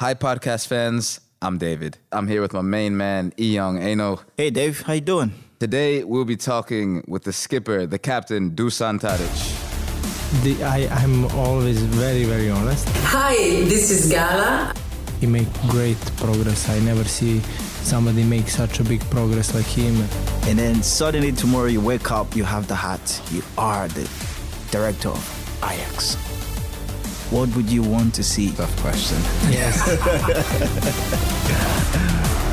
Hi, podcast fans. I'm David. I'm here with my main man, Eyong Enoh. Hey, Dave. How you doing? Today, we'll be talking with the skipper, the captain, Dusan Tadic. The, I, I'm always very, very honest. Hi, this is Gala. He make great progress. I never see somebody make such a big progress like him. And then suddenly tomorrow you wake up, you have the hat. You are the director of Ajax. What would you want to see? Tough question. Yes.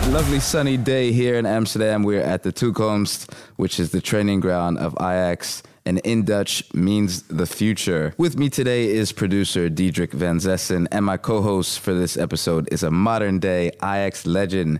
Lovely sunny day here in Amsterdam. We're at the Toekomst, which is the training ground of Ajax, and in Dutch means the future. With me today is producer Diedrich Van Zessen, and my co-host for this episode is a modern day Ajax legend.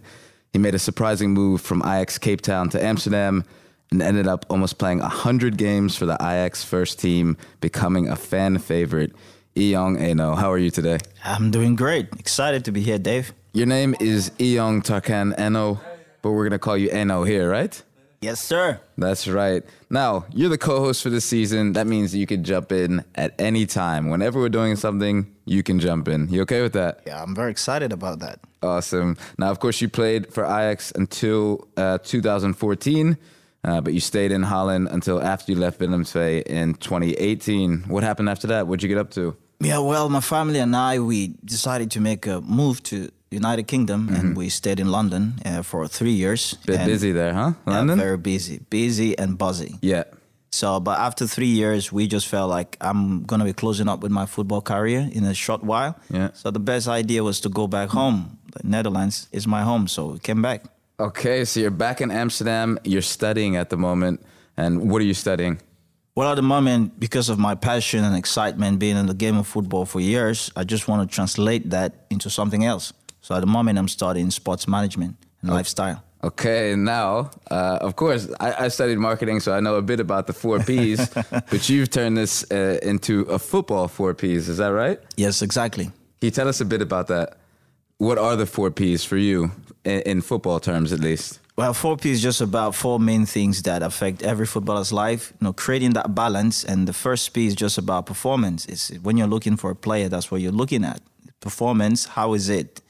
He made a surprising move from Ajax Cape Town to Amsterdam and ended up almost playing 100 games for the Ajax first team, becoming a fan favorite. Eyong Enoh, how are you today? I'm doing great. Excited to be here, Dave. Your name is Eyong Tarkang Enoh, but we're gonna call you Enoh here, right? Yes, sir. That's right. Now, you're the co-host for this season. That means you can jump in at any time. Whenever we're doing something, you can jump in. You okay with that? Yeah, I'm very excited about that. Awesome. Now, of course, you played for Ajax until uh, 2014, uh, but you stayed in Holland until after you left Willem II in 2018. What happened after that? What'd you get up to? Yeah, well, my family and I, we decided to make a move to United Kingdom, and we stayed in London uh, for three years. Bit busy there, huh? Yeah, London? very busy, busy and buzzy. yeah. So, but after three years, we just felt like I'm gonna be closing up with my football career in a short while. Yeah. So the best idea was to go back home. The Netherlands is my home, so we came back. Okay, so you're back in Amsterdam. You're studying at the moment, and what are you studying? Well, at the moment, because of my passion and excitement being in the game of football for years, I just want to translate that into something else. So at the moment, I'm studying sports management and lifestyle. Okay, now, uh, of course, I, I studied marketing, so I know a bit about the four Ps, but you've turned this uh, into a football four Ps, is that right? Yes, exactly. Can you tell us a bit about that? What are the four Ps for you, in, in football terms at least? Well, 4P is just about four main things that affect every footballer's life. You know, creating that balance, and the first P is just about performance. It's when you're looking for a player, that's what you're looking at. Performance, how is it?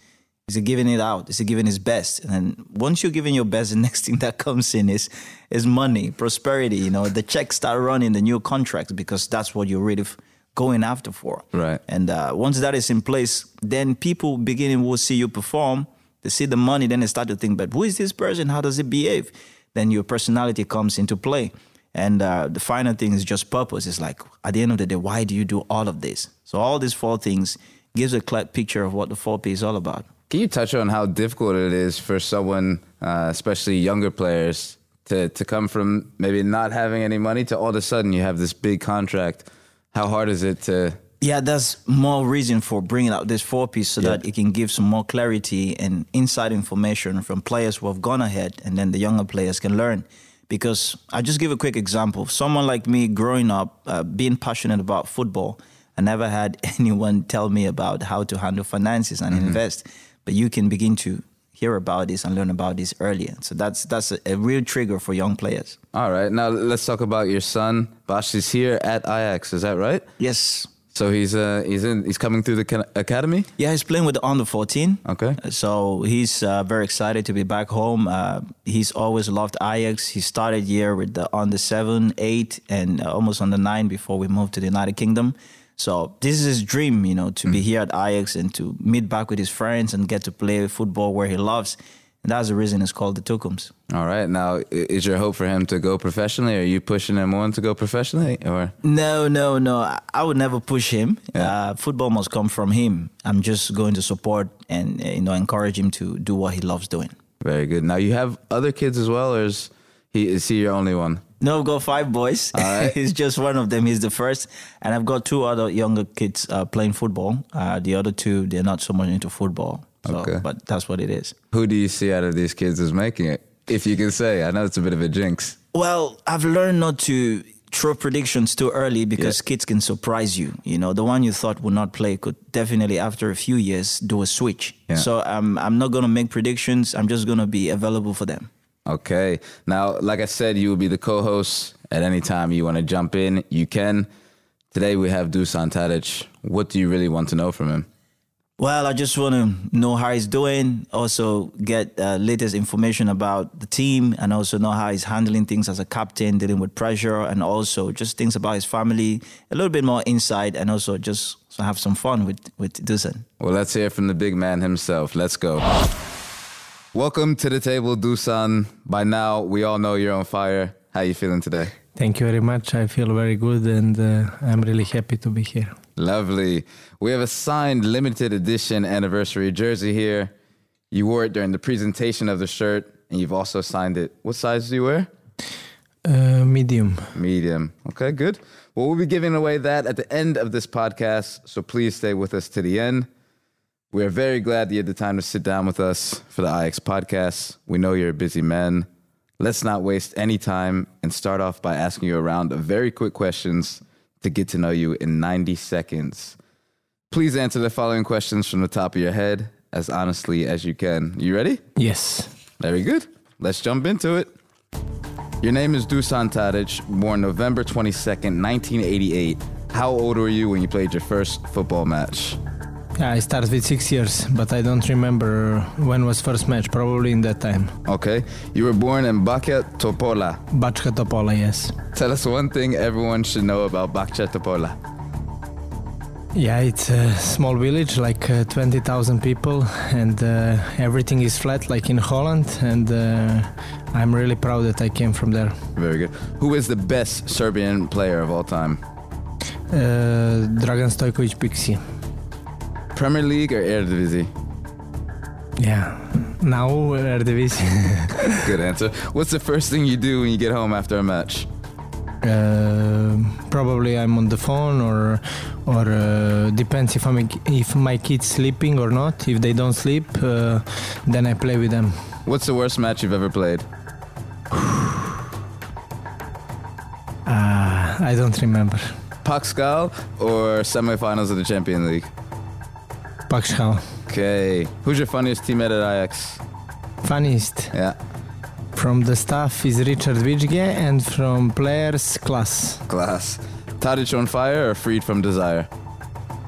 Is he giving it out? Is he giving his best? And then once you're giving your best, the next thing that comes in is is money, prosperity. You know, the checks start running, the new contracts, because that's what you're really f- going after for. Right. And uh, once that is in place, then people beginning will see you perform. They see the money, then they start to think, but who is this person? How does it behave? Then your personality comes into play. And uh, the final thing is just purpose. It's like, at the end of the day, why do you do all of this? So all these four things gives a clear picture of what the 4P is all about. Can you touch on how difficult it is for someone, uh, especially younger players, to, to come from maybe not having any money to all of a sudden you have this big contract? How hard is it to Yeah, there's more reason for bringing out this four piece so that it can give some more clarity and inside information from players who have gone ahead, and then the younger players can learn. Because I just give a quick example. Someone like me, growing up, uh, being passionate about football, I never had anyone tell me about how to handle finances and invest. But you can begin to hear about this and learn about this earlier. So that's that's a, a real trigger for young players. All right, now let's talk about your son. Bash is here at Ajax, is that right? Yes, So he's uh he's in he's coming through the academy. Yeah, he's playing with the under 14. Okay. So he's uh, very excited to be back home. Uh, he's always loved Ajax. He started year with the under 7, 8, and uh, almost under 9 before we moved to the United Kingdom. So this is his dream, you know, to be here at Ajax and to meet back with his friends and get to play football where he loves. And that's the reason it's called the Toekomst. All right. Now, is your hope for him to go professionally? Are you pushing him on to go professionally, or No, no, no. I- would never push him. Yeah. Uh, football must come from him. I'm just going to support and uh, you know encourage him to do what he loves doing. very good? Now you have other kids as well, or is he is he your only one? No, I've got five boys. right. He's just one of them. He's the first, and I've got two other younger kids uh, playing football. Uh, the other two, they're not so much into football. So, Okay. but that's what it is. Who do you see out of these kids is making it? If you can say, I know it's a bit of a jinx. Well, I've learned not to throw predictions too early because kids can surprise you. You know, the one you thought would not play could definitely, after a few years, do a switch. Yeah. So um, I'm not going to make predictions. I'm just going to be available for them. Okay. Now, like I said, you will be the co-host at any time you want to jump in. You can. Today we have Dusan Tadic. What do you really want to know from him? Well, I just want to know how he's doing. Also, get uh, latest information about the team, and also know how he's handling things as a captain, dealing with pressure, and also just things about his family. A little bit more insight, and also just have some fun with with Dusan. Well, let's hear from the big man himself. Let's go. Welcome to the table, Dusan. By now, we all know you're on fire. How you feeling today? Thank you very much. I feel very good, and uh, I'm really happy to be here. Lovely. We have a signed limited edition anniversary jersey here. You wore it during the presentation of the shirt, and you've also signed it. What size do you wear? Uh, medium. Medium. Okay, good. Well, we'll be giving away that at the end of this podcast, so please stay with us to the end. We are very glad that you had the time to sit down with us for the Ajax podcast. We know you're a busy man. Let's not waste any time and start off by asking you a round of very quick questions to get to know you in 90 seconds. Please answer the following questions from the top of your head as honestly as you can. You ready? Yes. Very good. Let's jump into it. Your name is Dusan Tadic, born November 22nd, 1988. How old were you when you played your first football match? Yeah, I started with six years, but I don't remember when was first match. Probably in that time. Okay. You were born in Bakia Topola. Bačka Topola, yes. Tell us one thing everyone should know about Bakia Topola. Yeah, it's a small village, like uh, 20,000 people, and uh, everything is flat, like in Holland. And uh, I'm really proud that I came from there. Very good. Who is the best Serbian player of all time? Uh, Dragan Stojkovic Pixi. Premier League or Eredivisie? Yeah, now Eredivisie. Good answer. What's the first thing you do when you get home after a match? Uh, probably I'm on the phone, or or uh, depends if I'm if my kids sleeping or not. If they don't sleep, uh, then I play with them. What's the worst match you've ever played? Uh, I don't remember. Pascal or semifinals of the Champions League? Pakshal. Okay. Who's your funniest teammate at Ajax? Funniest Yeah. from the staff is Richard Witschge, and from players Klaas. Klaas. Tadic on fire or freed from desire?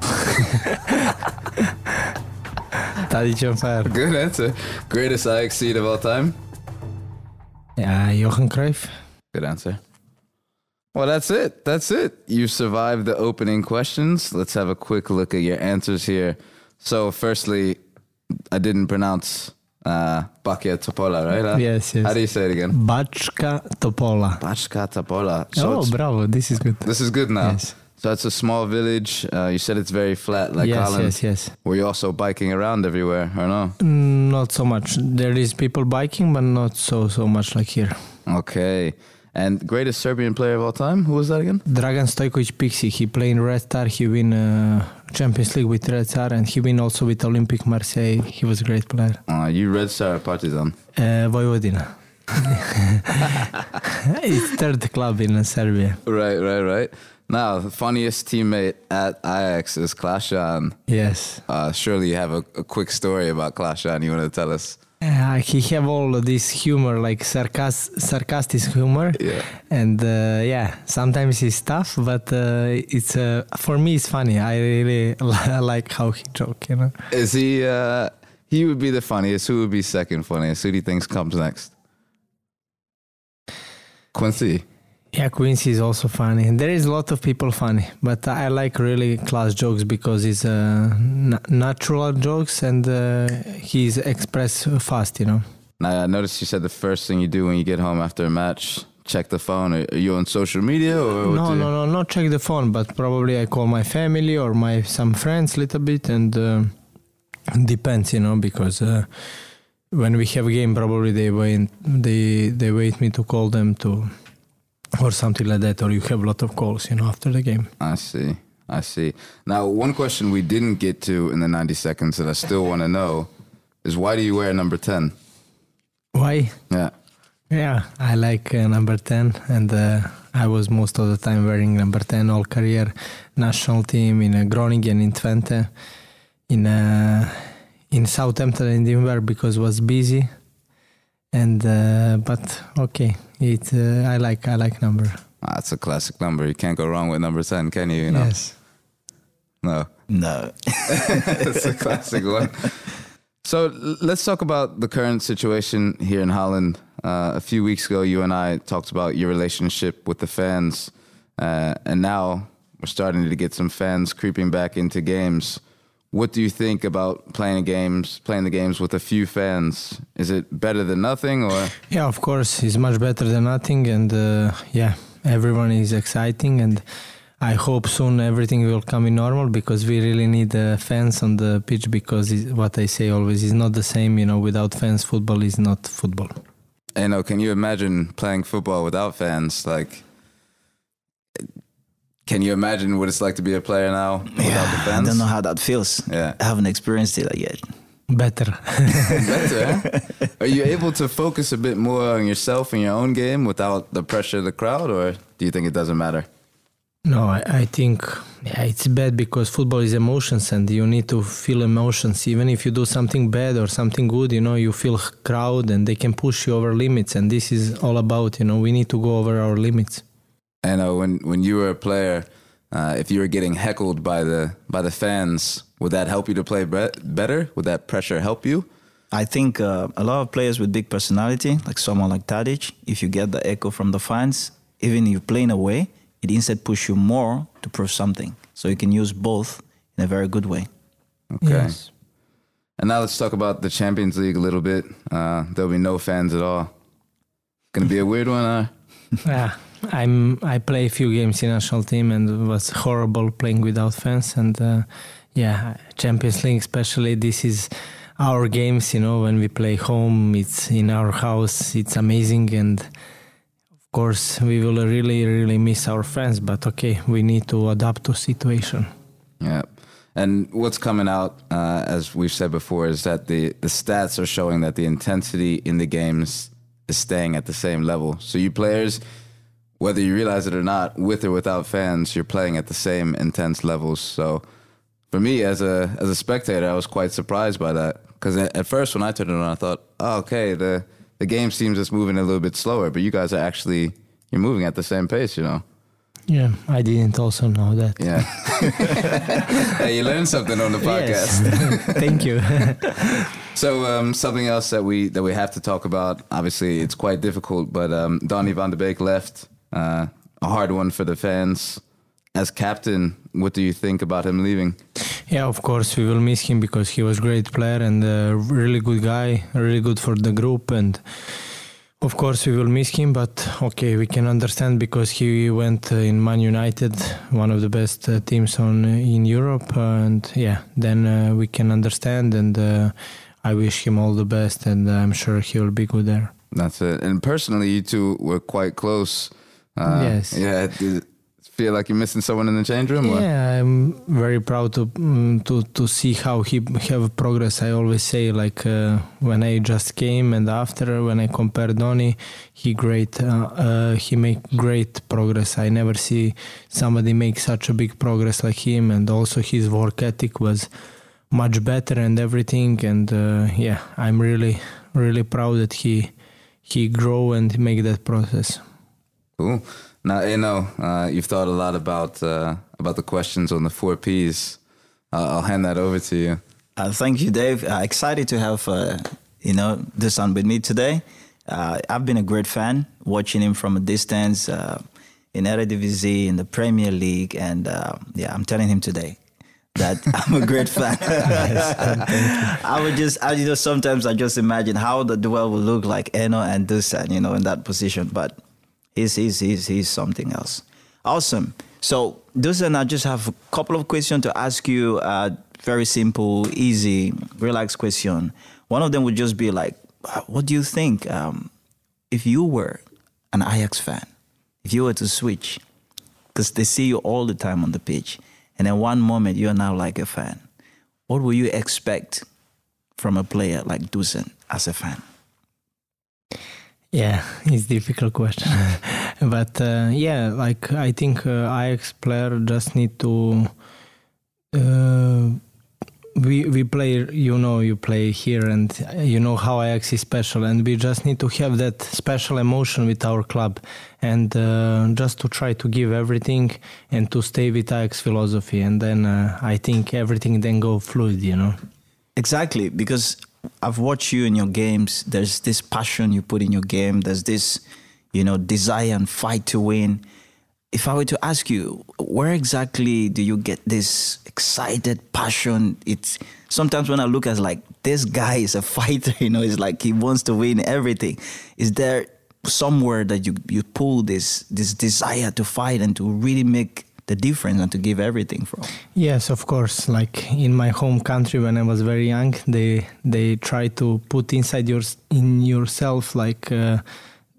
Tadic on fire. Good answer. Greatest Ajax seed of all time? Yeah, Johan Cruyff. Good answer. Well, that's it. That's it. You survived the opening questions. Let's have a quick look at your answers here. So, firstly, I didn't pronounce uh, Bakia Topola, right? Uh, Yes, yes. How do you say it again? Bačka Topola. Bačka Topola. So oh, bravo! This is good. this is good now. Yes. So it's a small village. Uh, you said it's very flat, like yes, Holland. yes, yes. Were you also biking around everywhere, or no? Mm, Not so much. There is people biking, but not so so much like here. Okay. And greatest Serbian player of all time? Who was that again? Dragan Stojkovic Pixi, he played in Red Star, he win uh, Champions League with Red Star and he win also with Olympique Marseille. He was a great player. Uh, you Red Star Partizan. Uh, Vojvodina. it's third club in Serbia. Right, right, right. Now, the funniest teammate at Ajax is Klaas-Jan. Yes. Uh, surely you have a, a quick story about Klaas-Jan you want to tell us. Uh, he have all of this humor, like sarcas- sarcastic humor, Yeah. and uh, yeah, sometimes it's tough, but uh, it's uh, for me it's funny. I really like how he joke, you know. Is he, uh, he would be the funniest. Who would be second funniest? Who do you think comes next? Quincy. Yeah, Quincy is also funny. There is a lot of people funny, but I like really Klaas jokes because it's uh, na- natural jokes and uh, he's express fast, you know. Now, I noticed you said the first thing you do when you get home after a match, check the phone. Are, you on social media No, no, no, not check the phone, but probably I call my family or my some friends a little bit, and uh, depends, you know, because uh, when we have game, probably they wait, they they wait me to call them to, or something like that, or you have a lot of calls, you know, after the game. I see. I see. Now, one question we didn't get to in the 90 seconds that I still want to know is why do you wear number 10? Why? Yeah. Yeah, I like uh, number 10, and uh, I was most of the time wearing number 10 all career. National team in uh, Groningen in Twente, in uh, in Southampton I didn't wear because was busy. And uh, but okay, it uh, I like I like number. Ah, That's a classic number. You can't go wrong with number 10, can you? you know? Yes. No. No. it's a classic one. So let's talk about the current situation here in Holland. Uh, a few weeks ago, you and I talked about your relationship with the fans, uh, and now we're starting to get some fans creeping back into games. What do you think about playing games, playing the games with a few fans? Is it better than nothing, or Yeah, of course, it's much better than nothing, and uh, yeah, everyone is exciting, and I hope soon everything will come in normal because we really need uh, fans on the pitch because what I say always is not the same. You know, without fans, football is not football. you know? Can you imagine playing football without fans? Like, can you imagine what it's like to be a player now without the fans? I don't know how that feels. Yeah. I haven't experienced it yet. Better. Better. huh? Are you able to focus a bit more on yourself and your own game without the pressure of the crowd, or do you think it doesn't matter? No, I, I think yeah, it's bad because football is emotions and you need to feel emotions. Even if you do something bad or something good, you know, you feel crowd and they can push you over limits. And this is all about, you know, we need to go over our limits. I know when when you were a player, uh, if you were getting heckled by the by the fans, would that help you to play bre- better? Would that pressure help you? I think uh, a lot of players with big personality, like someone like Tadic, if you get the echo from the fans, even if you're playing away, it instead push you more to prove something. So you can use both in a very good way. Okay. Yes. And now let's talk about the Champions League a little bit. Uh, there'll be no fans at all. Gonna be a weird one. huh? Yeah, I'm. I play a few games in national team and it was horrible playing without fans. And uh, yeah, Champions League, especially this is our games. You know, when we play home, it's in our house. It's amazing, and of course, we will really, really miss our fans. But okay, we need to adapt to situation. Yeah. And what's coming out, uh, as we've said before, is that the, the stats are showing that the intensity in the games is staying at the same level. So you players, whether you realize it or not, with or without fans, you're playing at the same intense levels. So for me, as a as a spectator, I was quite surprised by that because at, at first when I turned it on, I thought, oh, okay, the the game seems just moving a little bit slower, but you guys are actually you're moving at the same pace, you know. Yeah, I didn't also know that. Yeah. hey, you learned something on the podcast. Yes. Thank you. So um, something else that we that we have to talk about. Obviously, it's quite difficult, but um, Donny van de Beek left. Uh, a hard one for the fans. As captain, what do you think about him leaving? Yeah, of course we will miss him because he was a great player and a really good guy, really good for the group, and of course we will miss him. But okay, we can understand because he went uh, in Man United, one of the best uh, teams on in Europe, and yeah, then uh, we can understand. And uh, I wish him all the best, and I'm sure he will be good there. That's it. And personally, you two were quite close. Uh, Yes. Yeah. Feel like you're missing someone in the change room? or- Yeah, I'm very proud to mm, to to see how he have progress. I always say like uh, when I just came and after when I compare Donny, he great. Uh, uh, he make great progress. I never see somebody make such a big progress like him, and also his work ethic was much better and everything. And uh, yeah, I'm really really proud that he he grow and make that process. Cool. Now, you know, uh, you've thought a lot about uh, about the questions on the four Ps. I'll, I'll hand that over to you. Uh, thank you, Dave. Uh, excited to have uh, you know Dusan with me today. Uh, I've been a great fan, watching him from a distance uh, in Eredivisie, in the Premier League, and uh, yeah, I'm telling him today that I'm a great fan. I would just, I you know, sometimes I just imagine how the duel will look like Enoh and Dusan, you know, in that position, but he's he's he's something else. Awesome. So, Dusan, I just have a couple of questions to ask you. Uh, very simple, easy, relaxed question. One of them would just be like, uh, what do you think um, if you were an Ajax fan, if you were to switch, because they see you all the time on the pitch, and then one moment you're now like a fan, what will you expect from a player like Dusan as a fan? Yeah, it's difficult question, but uh, yeah, like I think uh, Ajax player just need to uh, we we play you know you play here and you know how Ajax is special and we just need to have that special emotion with our club and uh, just to try to give everything and to stay with Ajax philosophy and then uh, I think everything then go fluid you know? Exactly because I've watched you in your games there's this passion you put in your game there's this you know desire and fight to win if I were to ask you, where exactly do you get this excited passion? It's sometimes when I look at like this guy is a fighter, you know, it's like he wants to win everything. Is there somewhere that you you pull this this desire to fight and to really make the difference and to give everything from? Yes, of course. Like in my home country when I was very young, they they try to put inside your in yourself like. Uh,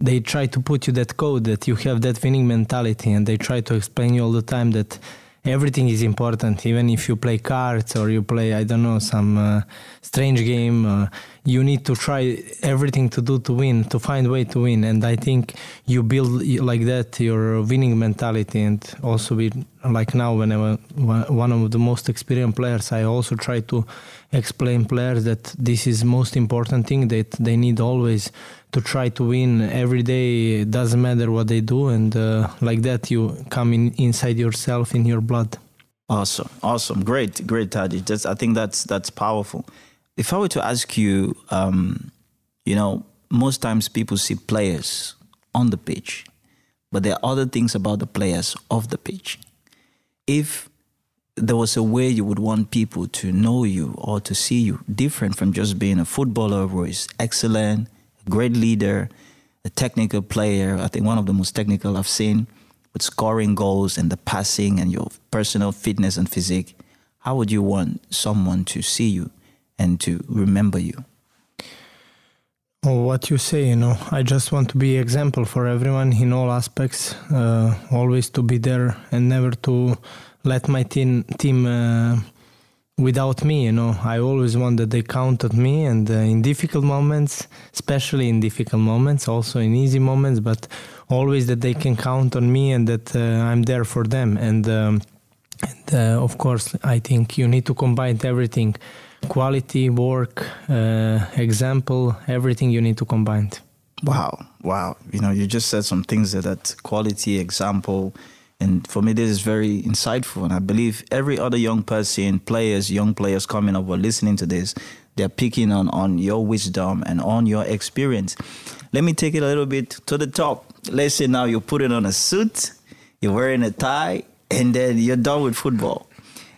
they try to put you that code that you have that winning mentality and they try to explain you all the time that everything is important. Even if you play cards or you play i don't know some uh, strange game uh, you need to try everything to do to win to find way to win. And i think you build like that your winning mentality. And also with like now when i was one of the most experienced players i also try to explain players that this is most important thing that they need always to try to win every day doesn't matter what they do and uh, like that you come in inside yourself in your blood. Awesome awesome. Great great Tadi. That's, i think that's that's powerful. If i were to ask you um, you know most times people see players on the pitch but there are other things about the players off the pitch. If there was a way you would want people to know you or to see you different from just being a footballer who is excellent great leader, a technical player. I think one of the most technical I've seen with scoring goals and the passing and your personal fitness and physique. How would you want someone to see you and to remember you? What you say, you know, I just want to be example for everyone in all aspects. Uh, always to be there and never to let my team team uh, without me you know. I always want that they count on me and uh, in difficult moments especially in difficult moments also in easy moments but always that they can count on me and that uh, i'm there for them. And, um, and uh, of course i think you need to combine everything. Quality work uh, example everything you need to combine. Wow. Wow. You know you just said some things that, that quality example and for me, this is very insightful. And I believe every other young person, players, young players coming up or listening to this, they're picking on, on your wisdom and on your experience. Let me take it a little bit to the top. Let's say now you're putting on a suit, you're wearing a tie, and then you're done with football.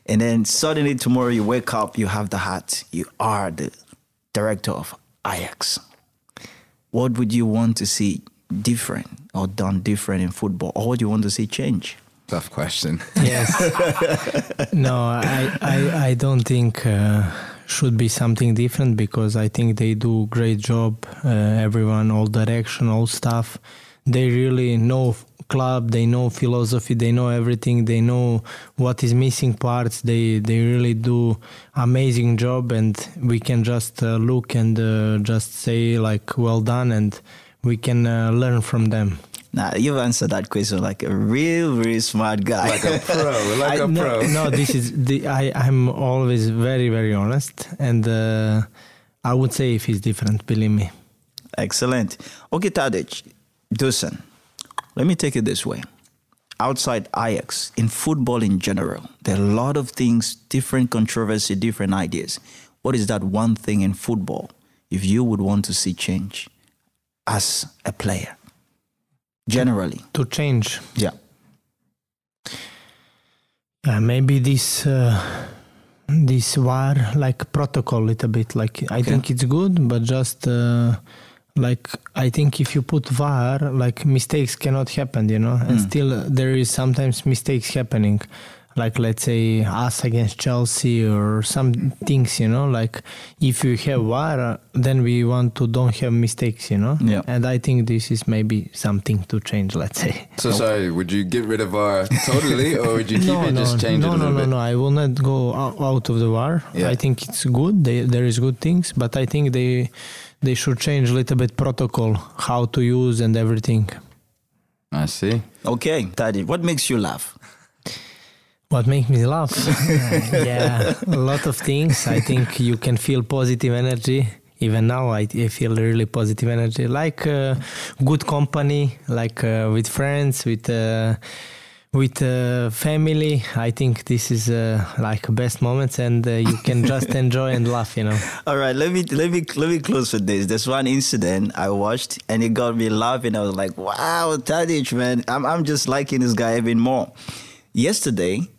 And then suddenly tomorrow you wake up, you have the hat, you are the director of Ajax. What would you want to see different or done different in football, or what do you want to see change? Tough question. Yes. no, I, I, I don't think uh, should be something different because I think they do great job. Uh, everyone, all direction, all stuff. They really know club. They know philosophy. They know everything. They know what is missing parts. They they really do amazing job, and we can just uh, look and uh, just say like well done and we can uh, learn from them. Now you've answered that question like a real, really smart guy, like a pro, like I, a no, pro. no, this is the I. I'm always very, very honest, and uh, I would say if he's different, believe me. Excellent. Okay, Tadic, Dusan, let me take it this way. Outside Ajax, in football in general, there are a lot of things, different controversy, different ideas. What is that one thing in football if you would want to see change? As a player generally. To change. Yeah. Yeah maybe this uh, this VAR like protocol a little bit like i think it's good but just uh, like i think if you put var like mistakes cannot happen you know? And mm. still there is sometimes mistakes happening like let's say us against Chelsea or some things, you know, like if you have VAR, then we want to don't have mistakes, you know. Yeah. And I think this is maybe something to change. Let's say. So sorry, would you get rid of VAR totally, or would you keep no, it no, just change no, it a little no, bit? No, no, I will not go out of the VAR. Yeah. I think it's good. They, there is good things, but I think they they should change a little bit protocol, how to use and everything. I see. Okay, Tadi, what makes you laugh? What makes me laugh? yeah, a lot of things. I think you can feel positive energy. Even now, I, I feel really positive energy, like uh, good company, like uh, with friends, with uh, with uh, family. I think this is uh, like best moments, and uh, you can just enjoy and laugh. You know. All right, let me let me let me close with this. There's one incident I watched, and it got me laughing. I was like, "Wow, Tadic, man! I'm I'm just liking this guy even more." Yesterday,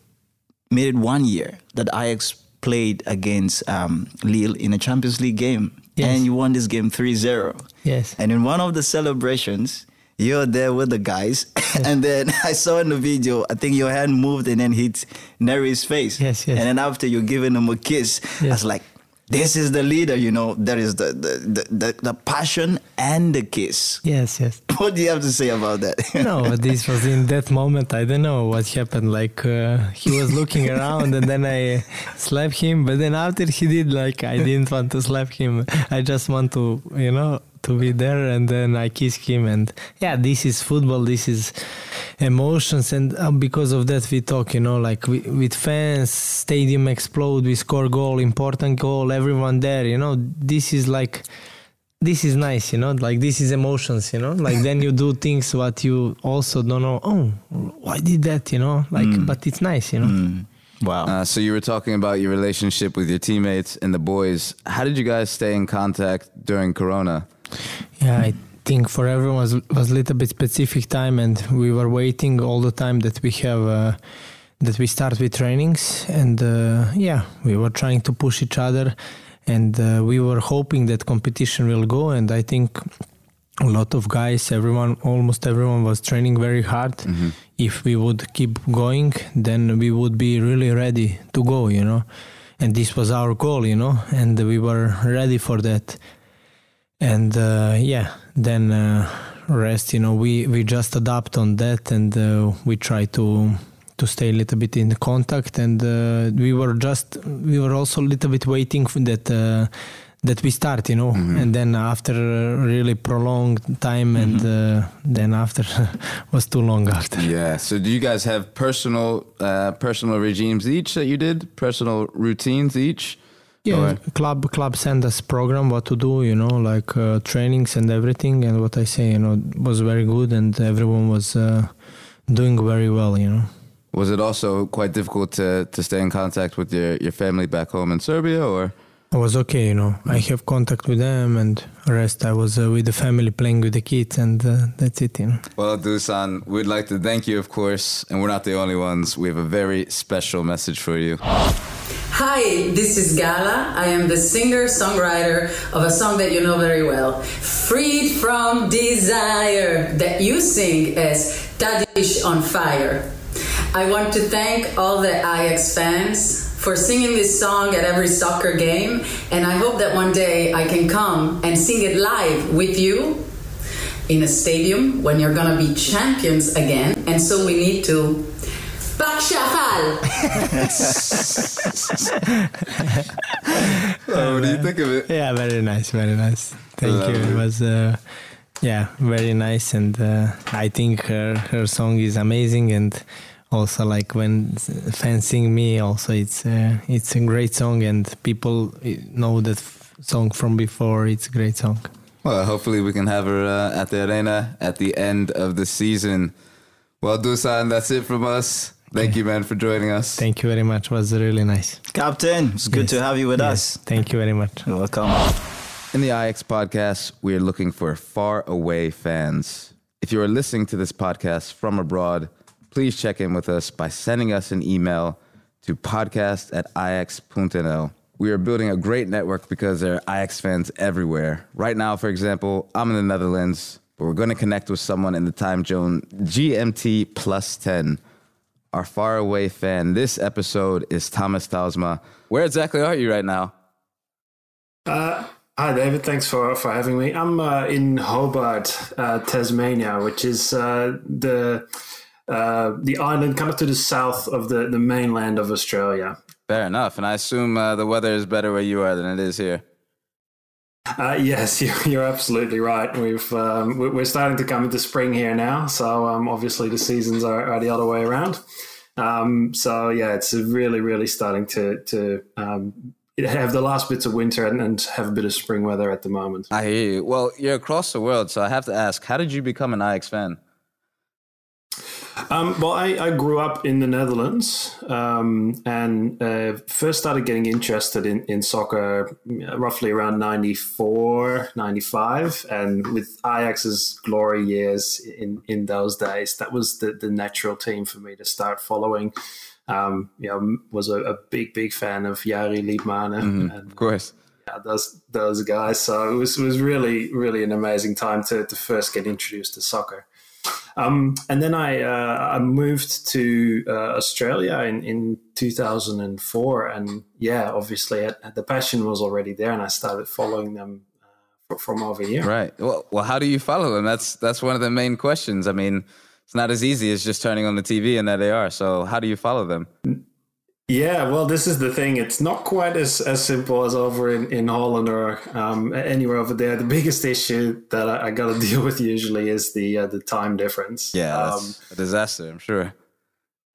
made it one year that Ajax played against um, Lille in a Champions League game, yes. and you won this game 3-0. Yes. And in one of the celebrations, you're there with the guys, yes. and then I saw in the video, I think your hand moved and then hit Neres' face. Yes, yes. And then after you're giving him a kiss, yes. I was like, this is the leader, you know. There is the the, the, the, the passion and the kiss. Yes, yes. What do you have to say about that? no, this was in that moment. I don't know what happened. Like uh, he was looking around, and then I slapped him. But then after he did, like I didn't want to slap him. I just want to, you know, to be there and then I kiss him and yeah this is football this is emotions and uh, because of that we talk you know like we, with fans stadium explode we score goal important goal everyone there you know this is like this is nice you know like this is emotions you know like then you do things what you also don't know oh why did that you know like mm. but it's nice you know mm. Wow. Uh, so you were talking about your relationship with your teammates and the boys. How did you guys stay in contact during Corona? Yeah, I think for everyone was was a little bit specific time, and we were waiting all the time that we have. Uh, that we start with trainings and uh, yeah we were trying to push each other and uh, we were hoping that competition will go and i think a lot of guys everyone almost everyone was training very hard mm-hmm. if we would keep going then we would be really ready to go you know and this was our goal you know and we were ready for that and uh, yeah then uh, rest you know we we just adapt on that and uh, we try to to stay a little bit in contact. And uh, we were just we were also a little bit waiting for that uh, that we start you know. Mm-hmm. and then after really prolonged time and mm-hmm. uh, then after was too long after. Yeah so do you guys have personal personal regimes each that you did? Personal routines each yeah, club club send us program what to do, you know, like uh, trainings and everything. And what I say, you know, was very good, and everyone was uh, doing very well, you know. Was it also quite difficult to to stay in contact with your your family back home in Serbia, or? I was okay, you know. I have contact with them, and rest I was uh, with the family playing with the kids, and uh, that's it, you know. Well, Dusan, we'd like to thank you, of course, and we're not the only ones. We have a very special message for you. Hi, this is Gala. I am the singer songwriter of a song that you know very well, Freed from Desire, that you sing as Tadic on Fire. I want to thank all the Ajax fans for singing this song at every soccer game, and I hope that one day I can come and sing it live with you in a stadium when you're gonna be champions again. And so we need to Bakshafal. oh, what do you think of it? Yeah, very nice, very nice. Thank you. It was, uh, yeah, very nice, and uh, I think her her song is amazing, and also like when fans sing me, also it's uh, it's a great song, and people know that song from before. It's a great song. Well, hopefully we can have her uh, at the arena at the end of the season. Well, Dusan, that's it from us. Thank you, man, for joining us. Thank you very much. It was really nice. Captain, it's good yes. to have you with yes. us. Thank you very much. You're welcome. In the Ajax podcast, we are looking for far away fans. If you are listening to this podcast from abroad, please check in with us by sending us an email to podcast at ajax.nl. We are building a great network because there are Ajax fans everywhere. Right now, for example, I'm in the Netherlands, but we're going to connect with someone in the time zone GMT plus 10 our faraway fan. This episode is Thomas Talsma. Where exactly are you right now? Uh, hi, David. Thanks for, for having me. I'm uh, in Hobart, uh, Tasmania, which is uh, the uh, the island kind of to the south of the, the mainland of Australia. Fair enough. And I assume uh, the weather is better where you are than it is here. Uh, yes, you're, you're, absolutely right. We've um, we're starting to come into spring here now, so um, obviously the seasons are, are, the other way around. Um, so yeah, it's really, really starting to to um, have the last bits of winter and, and, have a bit of spring weather at the moment. I hear you. Well, you're across the world, so I have to ask, how did you become an Ajax fan? Um, well, I, I, grew up in the Netherlands um, and uh, first started getting interested in, in soccer uh, roughly around 94, 95. And with Ajax's glory years in, in those days, that was the, the natural team for me to start following. Um, you know, was a, a, big, big fan of Jari Litmanen. Mm-hmm, and, of course. Yeah, those those guys. So it was was really really an amazing time to to first get introduced to soccer. Um, and then I, uh, I moved to uh, Australia in, in 2004. And yeah, obviously the passion was already there and I started following them uh, from over here. Right. Well, well, how do you follow them? That's, that's one of the main questions. I mean, it's not as easy as just turning on the TV and there they are. So how do you follow them? Yeah, well, this is the thing. It's not quite as, as simple as over in, in Holland or um, anywhere over there. The biggest issue that I, I got to deal with usually is the uh, the time difference. Yeah, um, a disaster. I'm sure.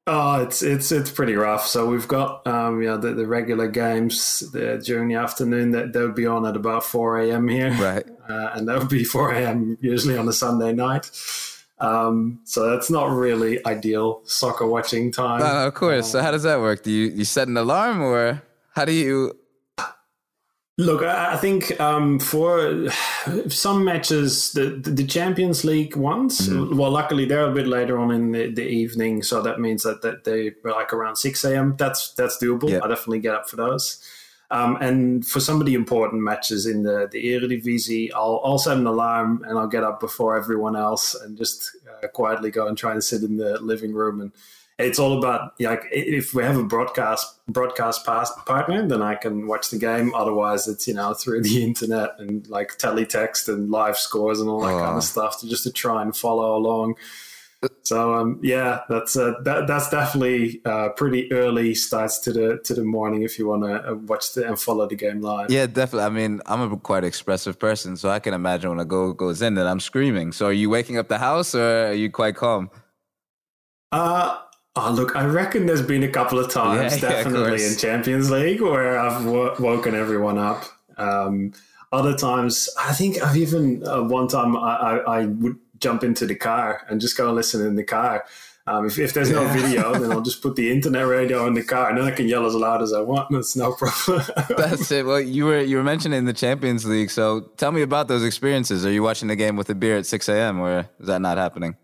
Oh, it's it's it's pretty rough. So we've got um, you know the, the regular games the, during the afternoon that they would be on at about four a.m. here, right? Uh, and that would be four a.m. usually on a Sunday night. Um, so that's not really ideal soccer watching time. No, of course. Um, so how does that work? Do you you set an alarm or how do you? Look, I think um, for some matches, the the Champions League ones. Mm-hmm. Well, luckily they're a bit later on in the, the evening, so that means that, that they were like around six a.m. That's that's doable. Yeah. I definitely get up for those. Um, and for some of the important matches in the, the Eredivisie, I'll, I'll set an alarm and I'll get up before everyone else and just uh, quietly go and try and sit in the living room. And it's all about like if we have a broadcast broadcast partner, then I can watch the game. Otherwise, it's you know through the internet and like teletext and live scores and all that oh. kind of stuff to just to try and follow along. So um, yeah, that's uh, that, that's definitely uh, pretty early starts to the to the morning if you want to uh, watch the, and follow the game live. Yeah, definitely. I mean, I'm a quite expressive person, so I can imagine when a goal goes in that I'm screaming. So are you waking up the house, or are you quite calm? Uh Oh, look, I reckon there's been a couple of times, yeah, definitely yeah, in Champions League, where I've w- woken everyone up. Um, other times, I think I've even uh, one time I, I, I, would jump into the car and just go and listen in the car. Um, if, if there's no yeah. video, then I'll just put the internet radio in the car, and then I can yell as loud as I want. That's no problem. That's it. Well, you were you were mentioning the Champions League, so tell me about those experiences. Are you watching the game with a beer at six a.m. or is that not happening?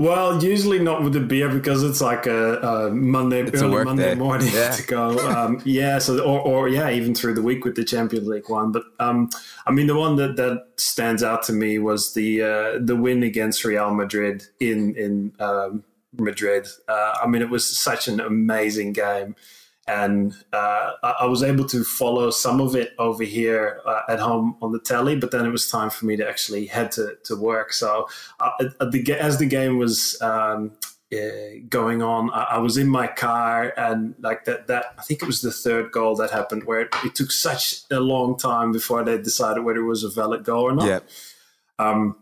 Well, usually not with the beer because it's like a, a Monday, it's early a Monday day. morning yeah. to go. Um, yeah, so or, or yeah, even through the week with the Champions League one. But um, I mean, the one that, that stands out to me was the uh, the win against Real Madrid in in um, Madrid. Uh, I mean, it was such an amazing game and uh, I was able to follow some of it over here uh, at home on the telly. But then it was time for me to actually head to, to work. So uh, the, as the game was um, uh, going on, I, I, was in my car, and like that, that I think it was the third goal that happened, where it, it took such a long time before they decided whether it was a valid goal or not. Yeah. Um,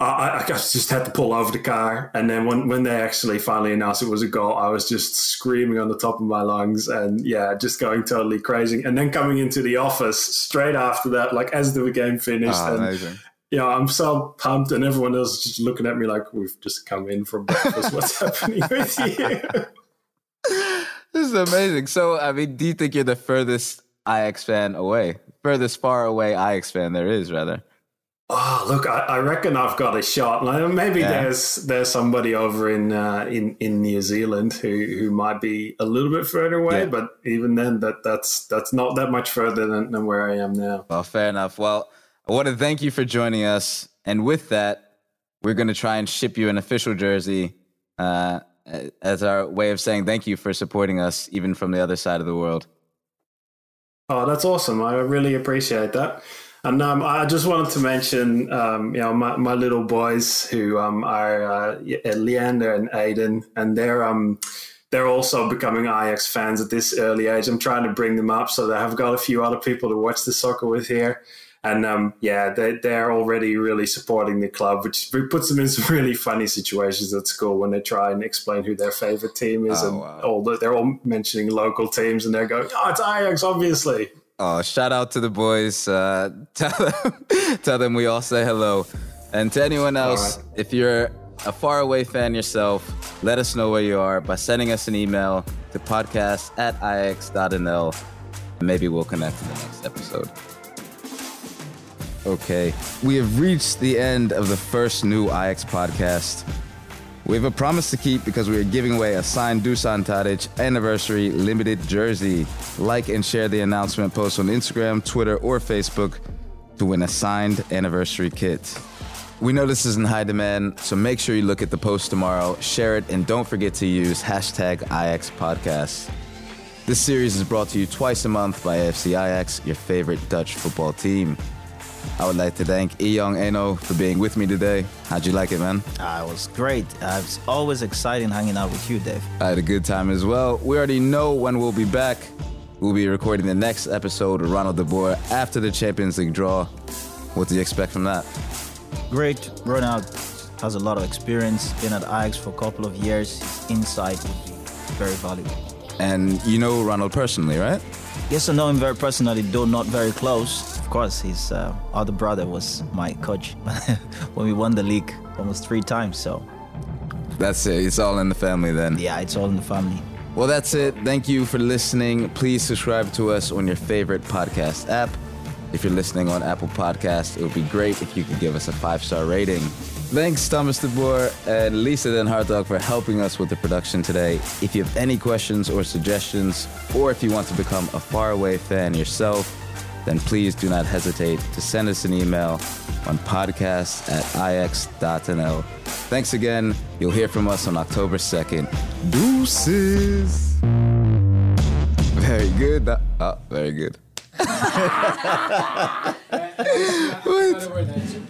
I, I just had to pull over the car, and then when when they actually finally announced it was a goal, I was just screaming on the top of my lungs, and yeah, just going totally crazy. And then coming into the office straight after that, like as the game finished, oh, and amazing. you know, I'm so pumped, and everyone else is just looking at me like we've just come in from breakfast. What's happening with you? this is amazing. So, I mean, do you think you're the furthest Ajax fan away, furthest far away Ajax fan there is, rather? Oh, look, I, I, reckon I've got a shot. Maybe yeah. there's there's somebody over in uh, in in New Zealand who, who might be a little bit further away, yeah. but even then, that that's that's not that much further than, than where I am now. Well, fair enough. Well, I want to thank you for joining us, and with that, we're going to try and ship you an official jersey uh, as our way of saying thank you for supporting us, even from the other side of the world. Oh, that's awesome! I really appreciate that. And um, I just wanted to mention, um, you know, my, my little boys who um, are uh, Leander and Aiden, and they're um, they're also becoming Ajax fans at this early age. I'm trying to bring them up so that I've got a few other people to watch the soccer with here. And um, yeah, they, they're already really supporting the club, which puts them in some really funny situations at school when they try and explain who their favorite team is. Oh, and wow. all the, they're all mentioning local teams and they're going, oh, it's Ajax, obviously. Oh, shout out to the boys. Uh, tell them, tell them we all say hello. And to anyone else, right. if you're a faraway fan yourself, let us know where you are by sending us an email to podcast at ajax.nl. And maybe we'll connect in the next episode. Okay, we have reached the end of the first new Ajax podcast. We have a promise to keep because we are giving away a signed Dusan Tadic anniversary limited jersey. Like and share the announcement post on Instagram, Twitter, or Facebook to win a signed anniversary kit. We know this is in high demand, so make sure you look at the post tomorrow, share it, and don't forget to use hashtag AjaxPodcast. This series is brought to you twice a month by AFC Ajax, your favorite Dutch football team. I would like to thank Eyong Enoh for being with me today. How'd you like it, man? Ah, it was great. Uh, it's always exciting hanging out with you, Dave. I had a good time as well. We already know when we'll be back. We'll be recording the next episode of Ronald De Boer after the Champions League draw. What do you expect from that? Great. Ronald has a lot of experience, been at Ajax for a couple of years. His insight would be very valuable. And you know Ronald personally, right? Yes, I know him very personally, though not very close. Of course, his uh, other brother was my coach when we won the league almost three times. So, That's it. It's all in the family then. yeah, it's all in the family. Well, that's it. Thank you for listening. Please subscribe to us on your favorite podcast app. If you're listening on Apple Podcasts, it would be great if you could give us a five star rating. Thanks, Thomas de Boer and Lisa Den Hartog for helping us with the production today. If you have any questions or suggestions, or if you want to become a faraway fan yourself, then please do not hesitate to send us an email on podcast at ajax.nl. Thanks again. You'll hear from us on October 2nd. Deuces. Very good. Oh, very good.